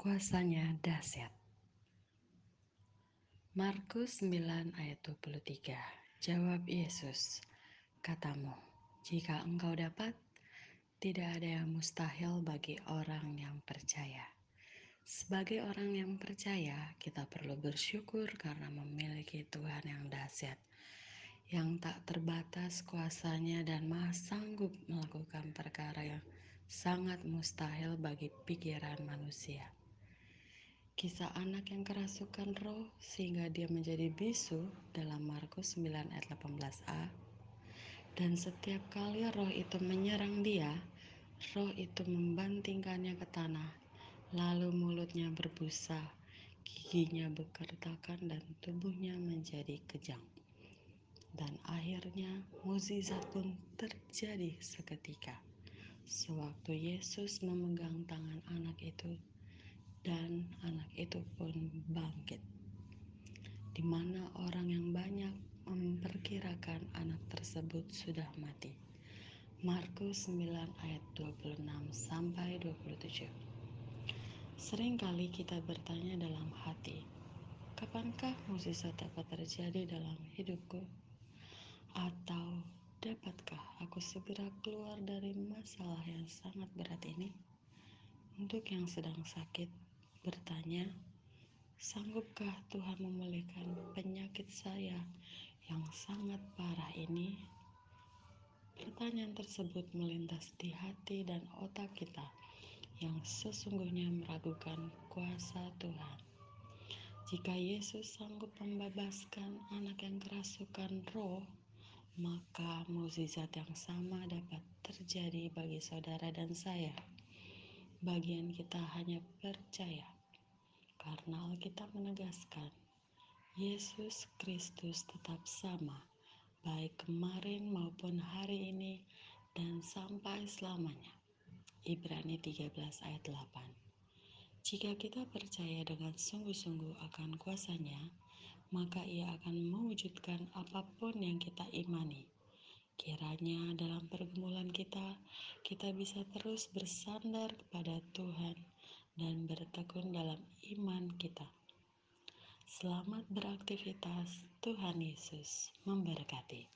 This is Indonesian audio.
Kuasanya dahsyat. Markus 9 ayat 23. Jawab Yesus, katamu, jika engkau dapat, tidak ada yang mustahil bagi orang yang percaya. Sebagai orang yang percaya, kita perlu bersyukur karena memiliki Tuhan yang dahsyat, yang tak terbatas kuasanya dan maha sanggup melakukan perkara yang sangat mustahil bagi pikiran manusia. Kisah anak yang kerasukan roh sehingga dia menjadi bisu dalam Markus 9 ayat 18a. Dan setiap kali roh itu menyerang dia, roh itu membantingkannya ke tanah, lalu mulutnya berbusa, giginya bekertakan dan tubuhnya menjadi kejang. Dan akhirnya mukjizat pun terjadi seketika. Sewaktu Yesus memegang tangan anak itu dan anak itu pun bangkit. Di mana orang yang banyak memperkirakan anak tersebut sudah mati. Markus 9 ayat 26 sampai 27. Seringkali kita bertanya dalam hati, kapankah mukjizat dapat terjadi dalam hidupku? Atau dapatkah aku segera keluar dari masalah yang sangat berat ini? Untuk yang sedang sakit, bertanya, sanggupkah Tuhan memulihkan penyakit saya yang sangat parah ini? Pertanyaan tersebut melintas di hati dan otak kita yang sesungguhnya meragukan kuasa Tuhan. Jika Yesus sanggup membebaskan anak yang kerasukan roh, maka mukjizat yang sama dapat terjadi bagi saudara dan saya. Bagian kita hanya percaya, karena Alkitab menegaskan Yesus Kristus tetap sama, baik kemarin maupun hari ini dan sampai selamanya. Ibrani 13 ayat 8 Jika kita percaya dengan sungguh-sungguh akan kuasanya, maka ia akan mewujudkan apa pun yang kita imani. Kiranya dalam pergumulan kita, kita bisa terus bersandar kepada Tuhan dan bertekun dalam iman kita. Selamat beraktivitas, Tuhan Yesus memberkati.